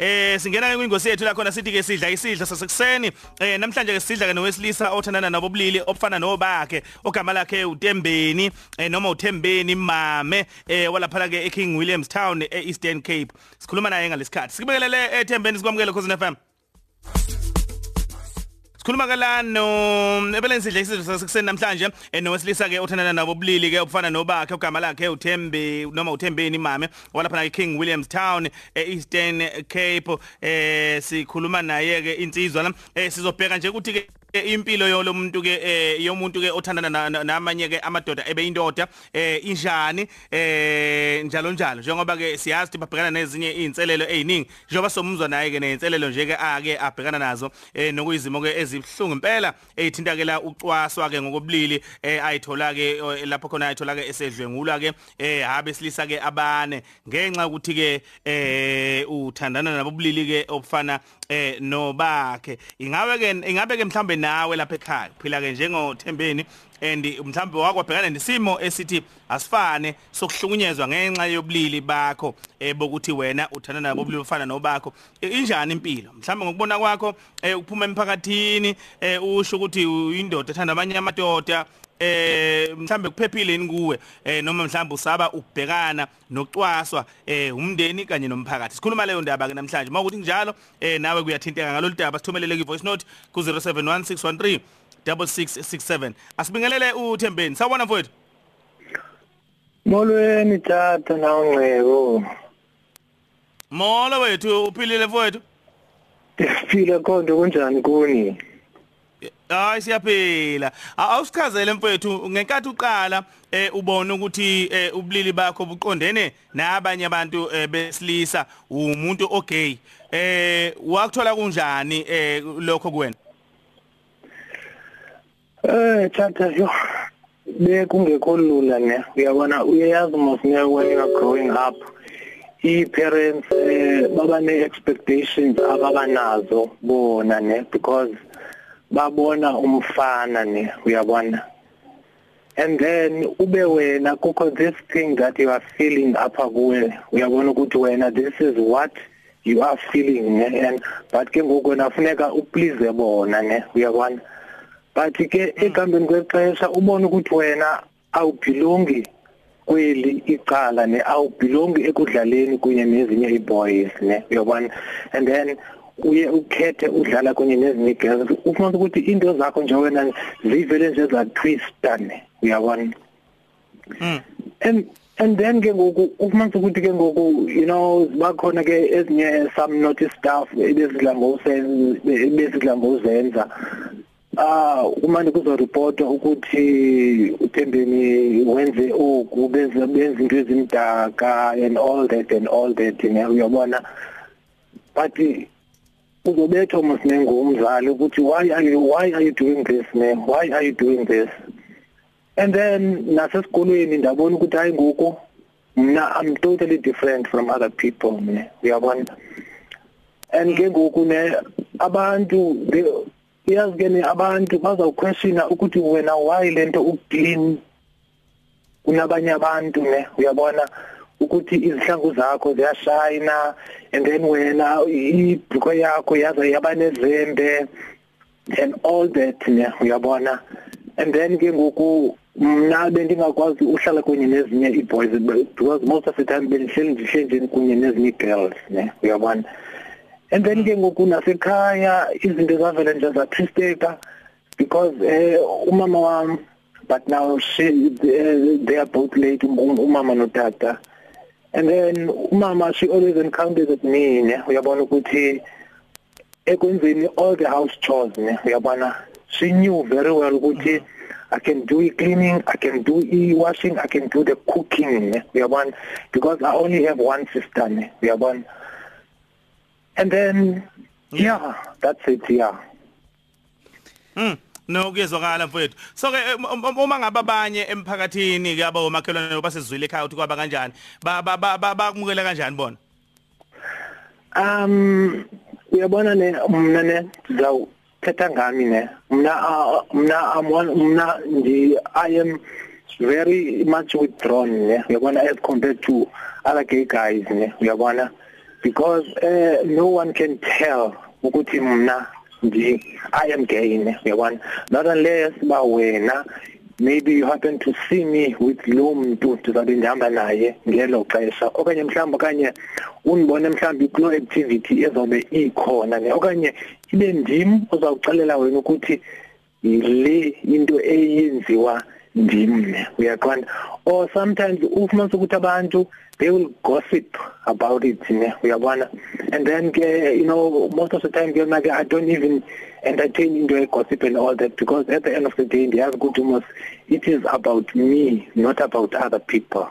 Eh singena ke kwingosi yethu la khona sithi ke sidla isidla sasekuseni eh namhlanje ke sidla ke nowesilisa othandana nabobulili obufana nobakhe ogama lakhe uTembeni eh noma uThembeni Mame eh walapha ke eKing Williams Town eEastern Cape sikhuluma naye ngalesikhathi sikubekelele eThembeni eh, sikwamukele cousin FM sikhuluma kala no ebelensidle isizwe sasekuseni namhlanje eh, nowesilisa ke othandana nabo bulili ke obufana nobakhe ogama lakhe uThembe noma uThembeni mame walapha na King Williams Town eEastern eh, Cape eh sikhuluma naye ke insizwa la eh, sizobheka nje ukuthi ke impilo yolomuntu ke eh, yomuntu ke othandana namanye ke amadoda ebeyindoda eh, injani eh, njalo njalo njengoba ke siyazi ukuthi babhekana nezinye izinselelo eziningi njengoba somuzwa naye ke nezinselelo nje ke ake abhekana nazo nokuyizimo ke ezibhlungu impela ezithintakela ucwaswa ke ngokobulili ayithola ke lapho khona ayithola ke esedlwengula ke habe silisa ke abane ngenxa ukuthi ke uthandana nabobulili ke obufana nobakhe ingabe ke ingabe ke mhlambe nawe lapha ekhaya phila ke njengothembeni and mhlawumbe wakwabhekana nesimo esithi asifane sokuhlukunyezwa ngenxa yobulili bakho ebokuthi wena uthanda nabo obulili ofana nobakho injani impilo mhlawumbe ngokubona kwakho ukuphuma eh, emphakathini eh, usho ukuthi indoda ethanda abanye amadoda eh mhlambe kuphephile yini kuwe eh noma mhlambe usaba ubhekana nocwaswa eh umndeni kanye nomphakathi sikhuluma leyo ndaba ke namhlanje mawukuthi njalo eh nawe kuyathinteka ngalolu daba sithumelele ku voice note ku 071613 6667 asibingelele uThembeni sawubona mfowethu Molweni tata nawungcebo Molo wethu uphilile mfowethu Ngiphile konke kunjani kuni hayi siyaphila awusichazele mfethu ngenkathi uqala eh ubona ukuthi eh, ubulili bakho buqondene nabanye abantu eh, besilisa umuntu ogay eh wakuthola kunjani eh lokho kuwena eh thatha yo bekungekho lula ne uyabona uyayazi masinya when you are growing up i-parents eh, babane-expectations ababanazo bona ne because babona umfana ne uyabona and then ube wena kukho this thing that you are feeling apha kuwe uyabona ukuthi wena this is what you are feeling ne and but ke ngoku nafuneka uplease bona ne uyabona but ke hmm. ekambeni kwexesha ubona ukuthi wena awubhilongi kweli icala ne awubhilongi ekudlaleni kunye nezinye iboys ne uyabona and then uye ukhethe udlala kunye nezinye igezi ufuna ukuthi into zakho nje wena zivele nje zatwistane uyabona mm and and then ke ngoku ufumanise ukuthi ke ngoku you know bakhona ke ezinye some naughty stuff ebezidla ngokusenza ebezidla ngokuzenza ah kumani kuzoreport ukuthi uthembeni wenze oku benze benze into ezimdaka and all that and all that you know uyabona but uzobetha almost nengumzali ukuthi why are you why are you doing this ma'am why are you doing this and then nasesikolweni ndabona ukuthi hayi ngoku mna i'm totally different from other people ne uyabona and ke ngoku ne abantu iyazi ke abantu bazawuquestiona ukuthi wena why lento uclean kunabanye abantu ne uyabona ukuthi izihlangu zakho ziyashayina and then wena ibhuko yakho yaza yabanezembe and all that yeah uyabona and then ke ngoku mina bendingakwazi uhlala kunye nezinye iboys because most of the time bendihleli ndihleli kunye nezinye girls ne uyabona and then ke ngoku nasekhaya izinto zavele nje zatristeka because eh umama wami but now she they, eh, they are both late um, umama notata and then umama she always encountered me ne uyabona ukuthi ekwenzeni all the house chores ne uyabona she knew very well ukuthi mm -hmm. I can do cleaning, I can do washing, I can do the cooking. We are one because I only have one sister. We are one. And then yeah, yeah that's it, yeah. Mm. nokuyezwakala mfowethu so ke eh, um, um, uma ngabe abanye emphakathini kuyaba omakhelwane basezwile ekhaya ukuthi kwaba kanjani bakumukela kanjani bona um uyabona ne mina ne ngizawuthetha ngami ne mina uh, uh, mina i'm one mina ndi i am very much withdrawn ne uyabona as compared to other gay guys ne uyabona because uh, no one can tell ukuthi mina nje i am gay yabona not unless ba wena maybe you happen to see me with lo muntu ndizabe ndihamba naye ngelo xesha okanye mhlawumbi okanye unibone mhlawumbi kulo activity ezobe ikhona ne okanye ibe ndim ozawuxelela wena ukuthi le into eyenziwa ndimi uyaqonda or sometimes ufumanise ukuthi abantu they will gossip about it ne uyabona and then ke you know most of the time ke manje i don't even entertain into a gossip and all that because at the end of the day ndiyazi ukuthi almost it is about me not about other people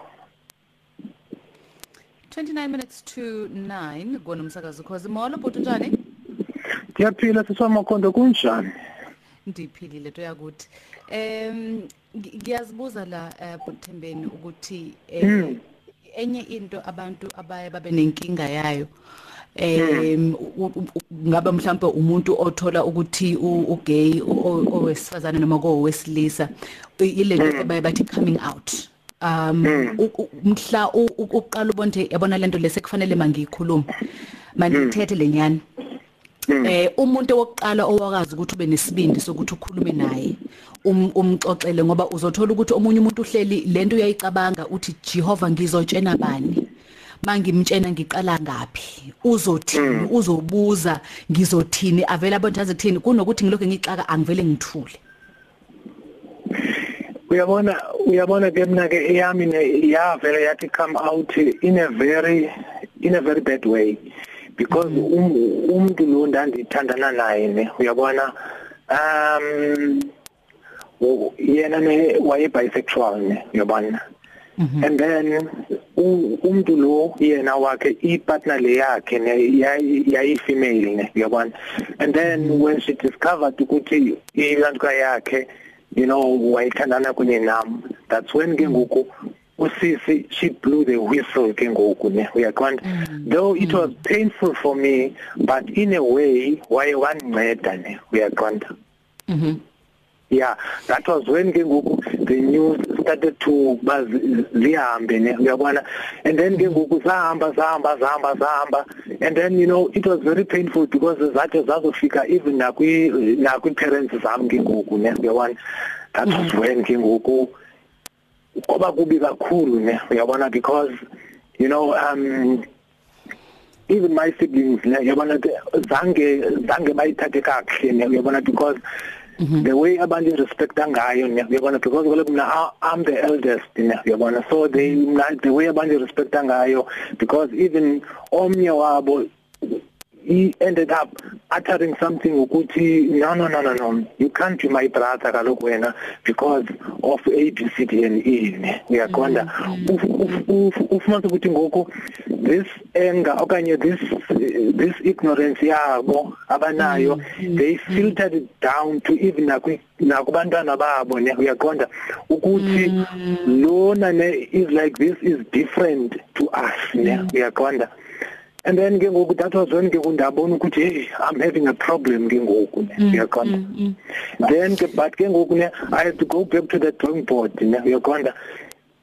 29 minutes to 9 kwonomsakazo cause molo bhuti njani Ngiyaphila siswa makhondo kunjani ndiphilile nto yakuthi um ngiyazibuza la buthembeni eh, ukuthi um enye into abantu abaye babe nenkinga yayo um ngabe mhlawumbe umuntu othola ukuthi ugay owesifazane noma kowesilisa ile nto hmm. baye bathi coming out um mhla uqala ubonje yabona lento lesekufanele mangiyikhulume mandithethe lenyani Hmm. eh umuntu wokuqala owakazi ukuthi ube nesibindi sokuthi ukhulume naye um, umxoxele ngoba uzothola ukuthi omunye umuntu uhleli lento uyayicabanga uthi Jehova ngizotshena bani mangimtshena ngiqala ngapi uzothini hmm. uzobuza ngizothini avela abantu aze kuthini kunokuthi ngilokho ngixaka angivele ngithule uyabona uyabona ke mina ke yami yavele yathi come out in a very in a very bad way because mm-hmm. um, umuntu lo ndandithandana naye ne uyabona um yena ne waye bisexual ne uyabona mm-hmm. and then umuntu lo yena wakhe ipartner leyakhe yayi female ne uyabona and then mm-hmm. when she discovered ukuthi ilantuka yakhe you know wayithandana kunye nami that's when ke ngoku usisi she blew the whistle ke ngoku ne uyaqonda mm. though it was mm. painful for me but in a way waye wanginceda ne uyaqonda mhm yeah that was when ke ngoku the news started to bazihambe ne uyabona and then ke mm. ngoku sahamba sahamba sahamba sahamba and then you know it was very painful because zathi zazofika even nakwi nakwi parents zami ke ngoku ne uyabona that was mm-hmm. when ke ngoku kuba kubi kakhulu ne uyabona because you know um even my siblings ne uyabona zange zange bayithathe kakuhle ne uyabona because Mm -hmm. the way abantu respecta ngayo ngiyabona because kule mina I'm the eldest ngiyabona so they the way abantu respecta ngayo because even omnye wabo he ended up uttering something ukuthi no no no no no you can't be my brother kaloku wena because of A B C D and E uyaqonda mm. ufumana ukuthi ngoku this anger okanye this this ignorance yabo abanayo mm. they filtered it down to even nakwi nakubantwana babo ne uyaqonda ukuthi mm. lona ne is like this is different to us ne uyaqonda and then ke ngoku that was when ke ndabona ukuthi hey i'm having a problem ke ngoku ne mm, uyakhona mm, mm. then ke but ke ngoku ne i have to go back to the drawing board ne uyakhona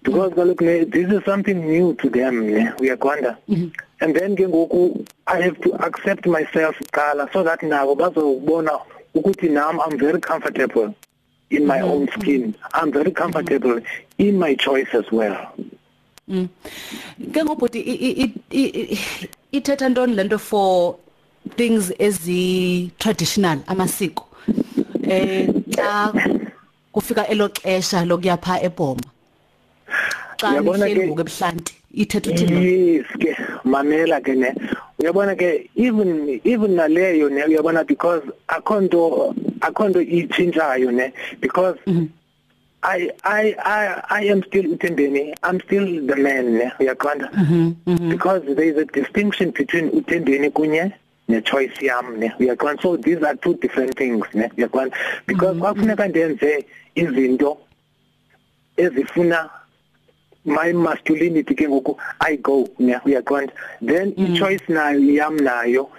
because kaloku ne this is something new to them ne uyakhona mm-hmm. and then ke ngoku i have to accept myself qala so that nabo bazobona ukuthi nami i'm very comfortable in my mm. own skin i'm very comfortable mm. in my choice as well Mm. Ngengobhuti ithetha ntoni lento for things ezi traditional amasiko eh xa kufika elo xesha lokuyapha ebhoma xa nihlelbuke ebuhlanti ithetha uthini yes ke mamela ke ne uyabona ke even even naleyo ne uyabona because akho nto akho nto itshintshayo ne because mm -hmm. I I I I am still uThembeni. I'm still the man uyaqonda. Mm -hmm, mm -hmm. Because there is a distinction between uThembeni kunye ne choice yami ne uyaqonda. So these are two different things ne uyaqonda. Because mhm, kwakufuneka mm -hmm. ndenze izinto ezifuna my masculinity ke ngoku I go ne uyaqonda. Then mm -hmm. i-choice nayo yami nayo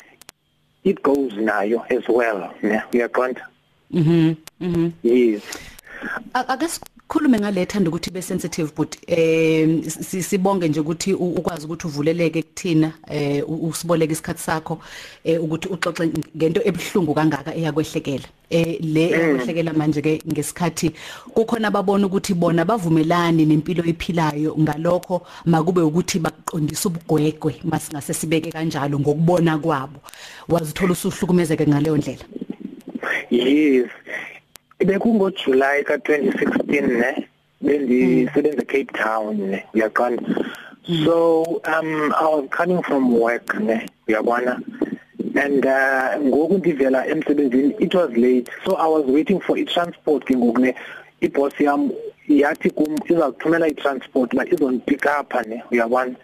it goes nayo as well ne uyaqonda. Mhm. Mm mhm. Mm yes. ake sikhulume ngalethanda ukuthi be sensitive but eh sibonge nje ukuthi ukwazi ukuthi uvuleleke kuthina eh usiboleke isikhatsi sakho eh, ukuthi uxoxe ngento ebhlungu kangaka eyakwehlekela eh le mm. ekwehlekela manje ke ngesikhathi kukhona ababona ukuthi bona bavumelani nempilo ephilayo ngalokho makube ukuthi baqondisa ubugwegwe masingase sibeke kanjalo ngokubona kwabo wazithola usuhlukumezeke ngaleyo ndlela yes bekungo July ka 2016 ne bendisebenza Cape Town ne uyaqonda so um I was coming from work ne uyabona and uh, ngoku uh, ndivela emsebenzini it was late so I was waiting for i transport ke ngoku ne iboss yam yathi kum izakuthumela i transport ba izondipick up ne uyabona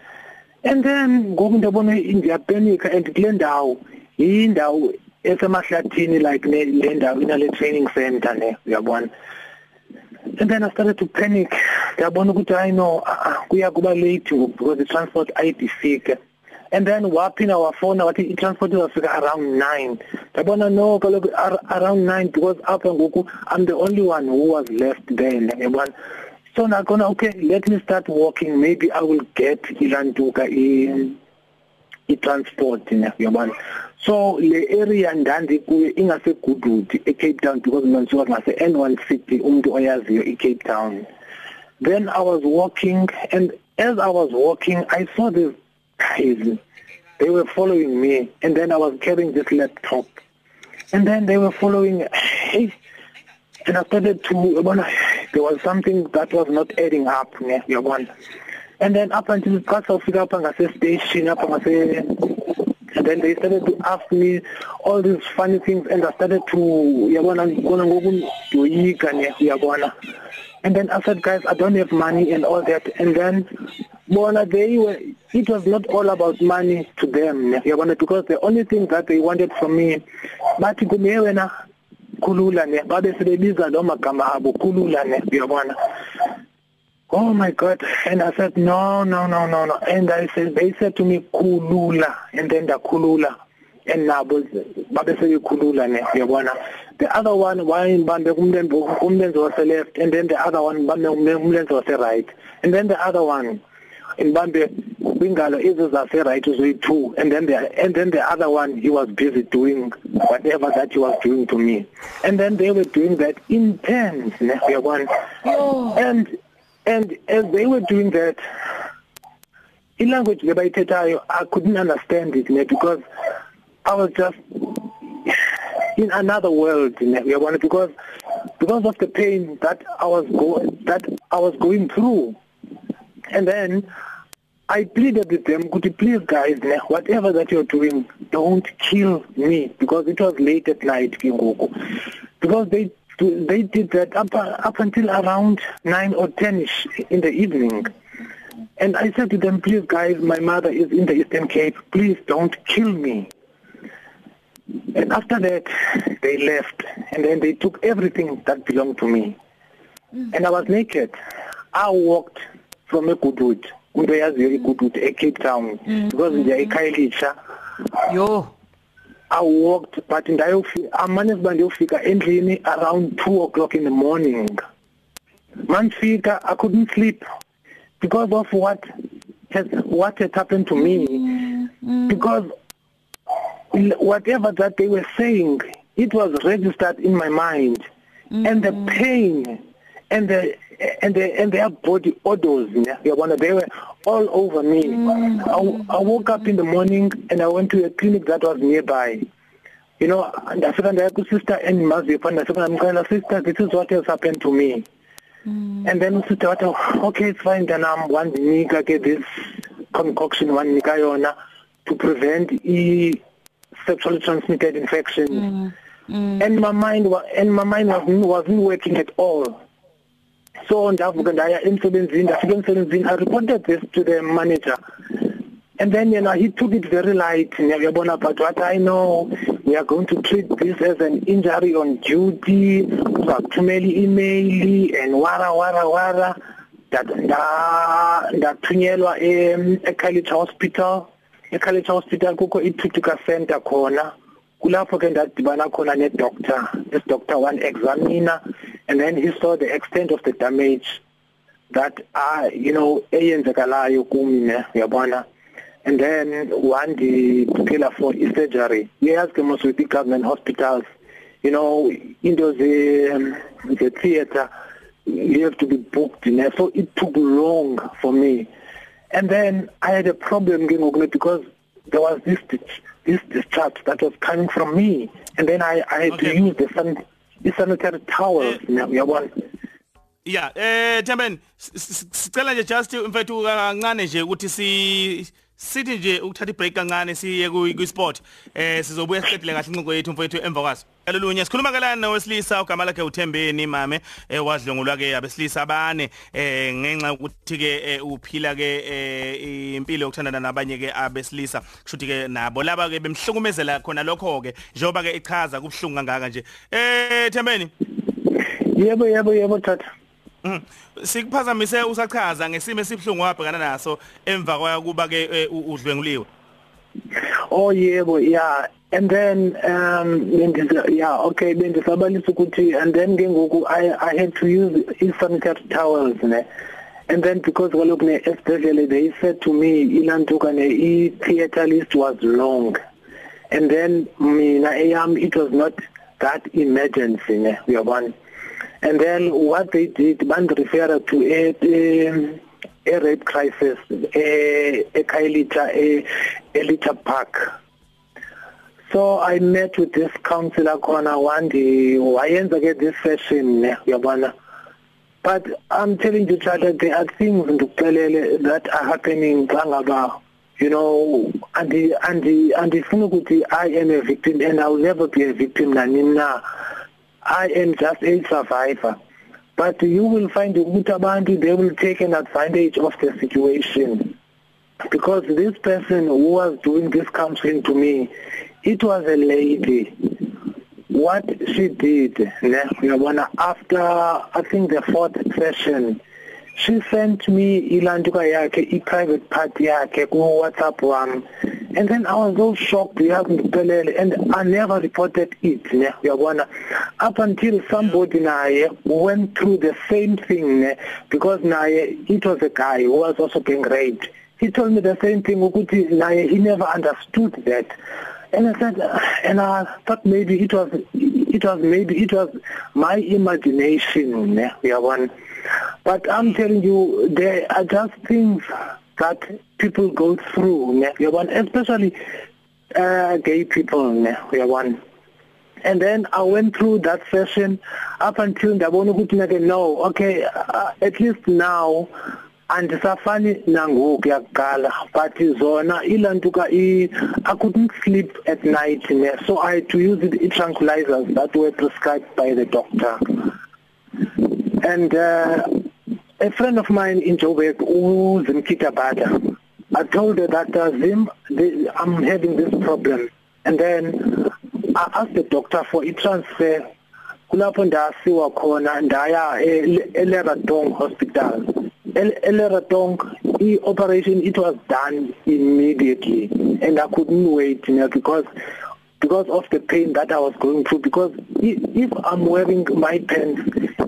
and then ngoku ndabona ndiyapanika and kule ndawo yindawo esemahlathini like le ndawo inale training center le uyabona and then i started to panic ngiyabona ukuthi i know kuya kuba late because the transport ayidifike and then waphinda wafona wathi i-transport izafika around 9 yabona no kaloku around 9 because apha ngoku i'm the only one who was left there yabona so nakona okay let me start walking maybe i will get ilantuka in i-transport yabona so le area ndandikuyo ingasegoodwood e-cape town because mina ngisuka ngase n1 city umuntu oyaziyo i-cape town then i was walking and as i was walking i saw these guys they were following me and then i was carrying this laptop and then they were following hey and i started to yabona there was something that was not adding up ne yabona and then up until xa sawufika apha ngasestation apha ngase and then they started to ask me all these funny things and I started to yabona ngikona ngokudoyika ne uyabona and then I said guys I don't have money and all that and then bona they were it was not all about money to them yabona because the only thing that they wanted from me bathi kume wena khulula ne babe sebebiza lo magama abo khulula ne uyabona oh my god and i said no no no no no and i said they said to me khulula and then ndakhulula and nabo babe seyikhulula ne uyabona the other one wayibambe kumlenzo kumlenzo wase left and then the other one bambe kumlenzo wase right and then the other one inbambe kwingalo izo zase right uzoyi2 and then the and then the other one he was busy doing whatever that he was doing to me and then they were doing that intense ne uyabona and and as they were doing that ilanguage lebayithethayo i couldn't understand it ne because i was just in another world ne uyabona because because of the pain that i was going that i was going through and then I pleaded with them, could you please guys, ne, whatever that you're doing, don't kill me because it was late at night, Kingoku. Because they They did that up, uh, up until around 9 or 10 in the evening. And I said to them, please guys, my mother is in the Eastern Cape. Please don't kill me. And after that, they left. And then they took everything that belonged to me. Mm. And I was naked. I walked from a good route. Kunto yaziyo igududu eCape Town because mm. nje ekhaya mm. elitsha. Yo. I walked but ndayofika amane kuba ndiyofika endlini around 2 o'clock in the morning manfika I couldn't sleep because of what has what had happened to me mm. Mm. because whatever that they were saying it was registered in my mind mm. and the mm-hmm. pain and the and the and their body odors yabona they were all over me mm. I, I woke up in the morning and I went to a clinic that was nearby you know ndafika ndaya ku sister and mazipha ndafika ngamcela sister this is what has happened to me mm. and then sister wathi okay it's fine then I'm one nika ke this concoction one nika yona to prevent e sexually transmitted infections mm. Mm. and my mind was and my mind was wasn't working at all so ndavuka ndaya emsebenzini ndafika emsebenzini i reported this to the manager and then you know he took it very light uyabona but what i know we are going to treat this as an injury on duty uzathumela i-email and wara wara wara ndathunyelwa e-college hospital e-college hospital kukho i-tutica center khona kulapho ke ndadibana khona ne-doctor this doctor one examiner and then he saw the extent of the damage that ah you know eyenzekalayo kumi ne uyabona and then wandiphela for surgery yes ke most with the government hospitals you know into the um, the theater you have to be booked in so it took long for me and then i had a problem ngingokune because there was this this discharge that was coming from me and then i i had okay. to use the sun i-sanitary towels uyabona ya eh, eh Thembeni sicela nje just mfethu kancane nje ukuthi si sithi nje ukuthatha ibreak kancane siye kwi-sport eh sizobuya siqedile kahle incingo yethu mfowethu emva kwaso kalolunye sikhuluma kalani nowesilisa ogama lakhe uthembeni mame eh wadlongulwa-ke abesilisa abane eh ngenxa yokuthi-ke eh, uphila-ke eh impilo yokuthandana nabanye-ke abesilisa kushuthi-ke nabo laba-ke bemhlukumezela khona lokho-ke njengoba-ke ichaza kubuhlungu kangaka nje eh thembeni yebo yebo yebo tata Mm. sikuphazamise usachaza ngesimo esibhlungu wabhekana naso emva kwakuba ke eh, udlwenguliwe oh yebo yeah and then um bendisa yeah okay bendisabalisa ukuthi and then ngengoku i i had to use sanitary towels ne and then because kaloku ne esibhedlele they said to me ilanto kane i theater list was long and then mina eyam it was not that emergency ne uyabona And then what they did, Band referred to a, a, a rape crisis, a, a Kailita, a, a litter park. So I met with this councillor khona one day wayenza ke this session uyabona but I'm telling you Tata there are things ndikucelele that are happening xa ngaba you know and and andifuna ukuthi I am a victim and I will never be a victim nanini na I am just a survivor. But you will find ukuthi abantu they will take an advantage of the situation. Because this person who was doing this counseling to me, it was a lady. What she did, uyabona after I think the fourth session, she sent me ilantuka yakhe i-private part yakhe ku WhatsApp wami. and then I was all shocked yakuphelele and I never reported it ne uyabona up until somebody naye went through the same thing ne because naye it was a guy who was also being raped he told me the same thing ukuthi naye he never understood that and I said and I thought maybe it was it was maybe it was my imagination ne uyabona but I'm telling you there are just things that people go through uyabona especially uh gay people uyabona and then I went through that session up until ndabona ukuthi nake no okay uh, at least now andisafani nangoku yakuqala but zona ilantuka i I couldn't sleep at night ne so I had to use the tranquilizers that were prescribed by the doctor and uh, a friend of mine in Joburg uzimkhitabata I told her that uh, Zim, the, I'm having this problem. And then I asked the doctor for i-transfer. Kulapho ndasiwa khona ndaya e-, eLeratong Hospital. E-, eLeratong i-operation it was done immediately and I couldn't wait you know, because because of the pain that I was going through because if I'm wearing my pants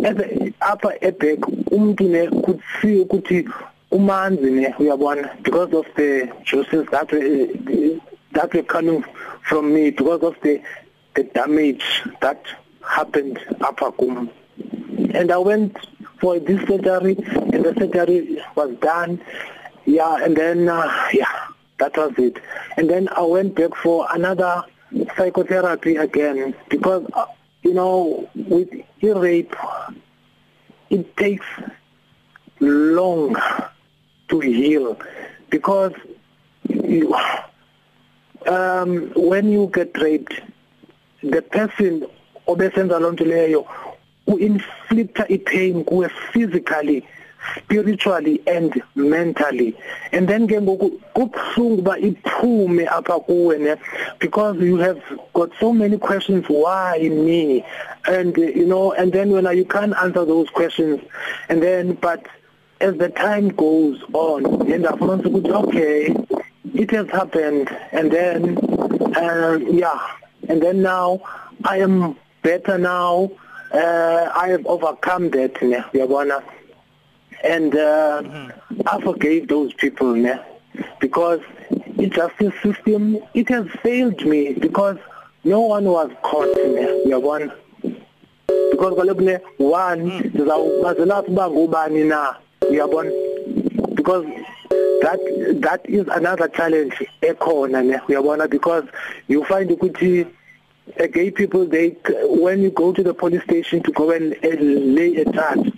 as upper back umuntu ne could see ukuthi umanzi uyabona because of the juices that were, that were coming from me because of the the damage that happened apha kum and i went for this surgery and the surgery was done yeah and then uh, yeah that was it and then i went back for another psychotherapy again because uh, you know with e-rape it takes longer to heal because you, um when you get raped the person obesenza lonto leyo uinflicta ipain kuwe physically spiritually and mentally and then ke ngoku kubhlungu ba iphume apha kuwe ne because you have got so many questions why me and you know and then when you can't answer those questions and then but as the time goes on ngiyafumanisa ukuthi okay it has happened and then uh, yeah and then now i am better now uh, i have overcome that ne uyabona and uh, mm -hmm. i forgave those people ne because the justice system it has failed me because no one was caught ne uyabona because kalobune one sizawubazela mm. ukuthi bangubani na uyabona because that that is another challenge ekhona ne uyabona because you find ukuthi uh, gay people they when you go to the police station to go and uh, lay a charge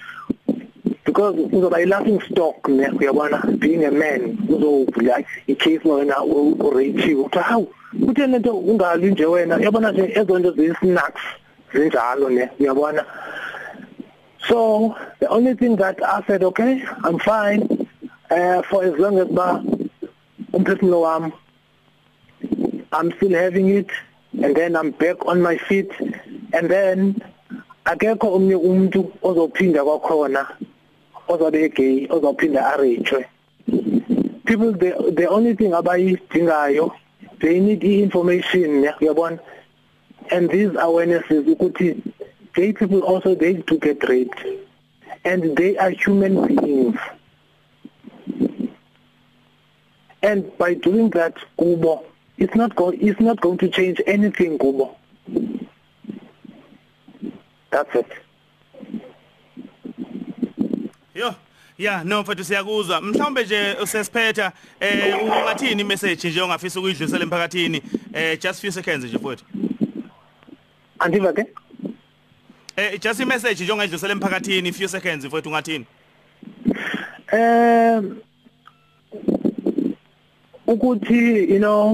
because uzoba i-laughing stock ne uyabona being a man uzovula i-case wena urapiwe ukuthi hawu kutheni lento ungalwi nje wena uyabona nje ezo nto ziyisnacks zinjalo ne uyabona So the only thing that I said, okay, I'm fine uh, for as long as my umphefumulo wami I'm still having it and then I'm back on my feet and then akekho omnye umuntu ozophinda kwakhona ozobe gay ozophinda arejwe people the the only thing abayidingayo they need information uyabona and these awarenesses ukuthi gay people also they do get raped, and they are human beings. And by doing that, Kubo, it's not going it's not going to change anything, Kubo. That's it. Yeah. Yeah no mfethu siyakuzwa mhlawumbe nje usesiphetha eh ungathini message nje ongafisa ukuyidlulisela emphakathini eh just few seconds nje mfethu Andiva ke Eh just imessage nje ongayidlulisela emphakathini few seconds mfowethu ungathini? Um, eh ukuthi you know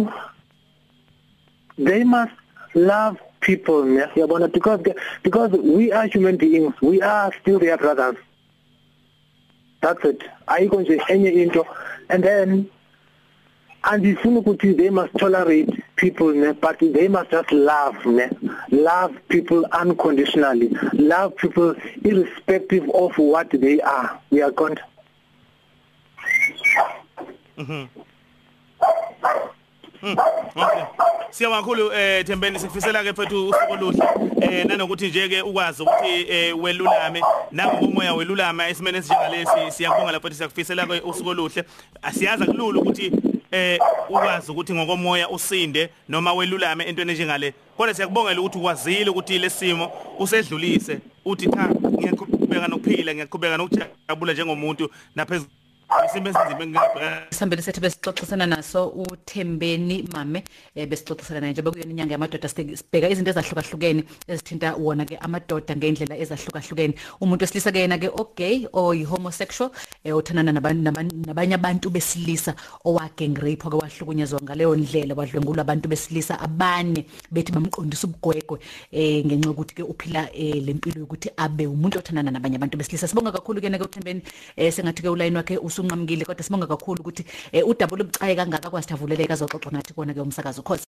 they must love people yabona because because we are human beings we are still their brothers that's it ayikho nje enye into and then andifuni ukuthi they must tolerate people ne but they must just love ne love people unconditionally love people irrespective of what they are we are going Mhm mm-hmm. Siyabonga kakhulu eh Thembeni sikufisela ke mfethu usuku oluhle eh nanokuthi nje ke ukwazi ukuthi eh, welulame nangu umoya welulama esimene sinjengalesi siyabonga lapho siyakufisela ke usuku oluhle asiyaza kululu ukuthi eh ukwazi ukuthi ngokomoya usinde noma welulame entweni njengale kodwa siyakubongela ukuthi ukwazile ukuthi lesimo usedlulise uthi cha ngiyaqhubeka nokuphila ngiyaqhubeka nokujabula njengomuntu naphezulu isimbe esinzima engingabhekana sihambele sethu besixoxisana naso uthembeni mame um besixoxisana naye njengoba kuyona inyanga yamadoda sibheka izinto ezahlukahlukene ezithinta wona-ke amadoda ngey'ndlela ezahlukahlukene umuntu wesilisa ke yena-ke ogay oyi-homosexual um othandana nabanye abantu besilisa owagengrape-ke wahlukunyezwa ngaleyo ndlela wadlwengulwa abantu besilisa abane bethi bamqondisa ubugwegwe um ngenxa yokuthi-ke uphila um le mpilo yokuthi abe umuntu othandana nabanye abantu besilisa sibonga kakhulu-ke na-ke uthembeni um sengathi-ke ulayini wakhe usunqamukile kodwa sibonga kakhulu ukuthi eh, udaba olubucayi kangaka kwasithavuleleka azoxoxa nathi kona ke umsakazo khosi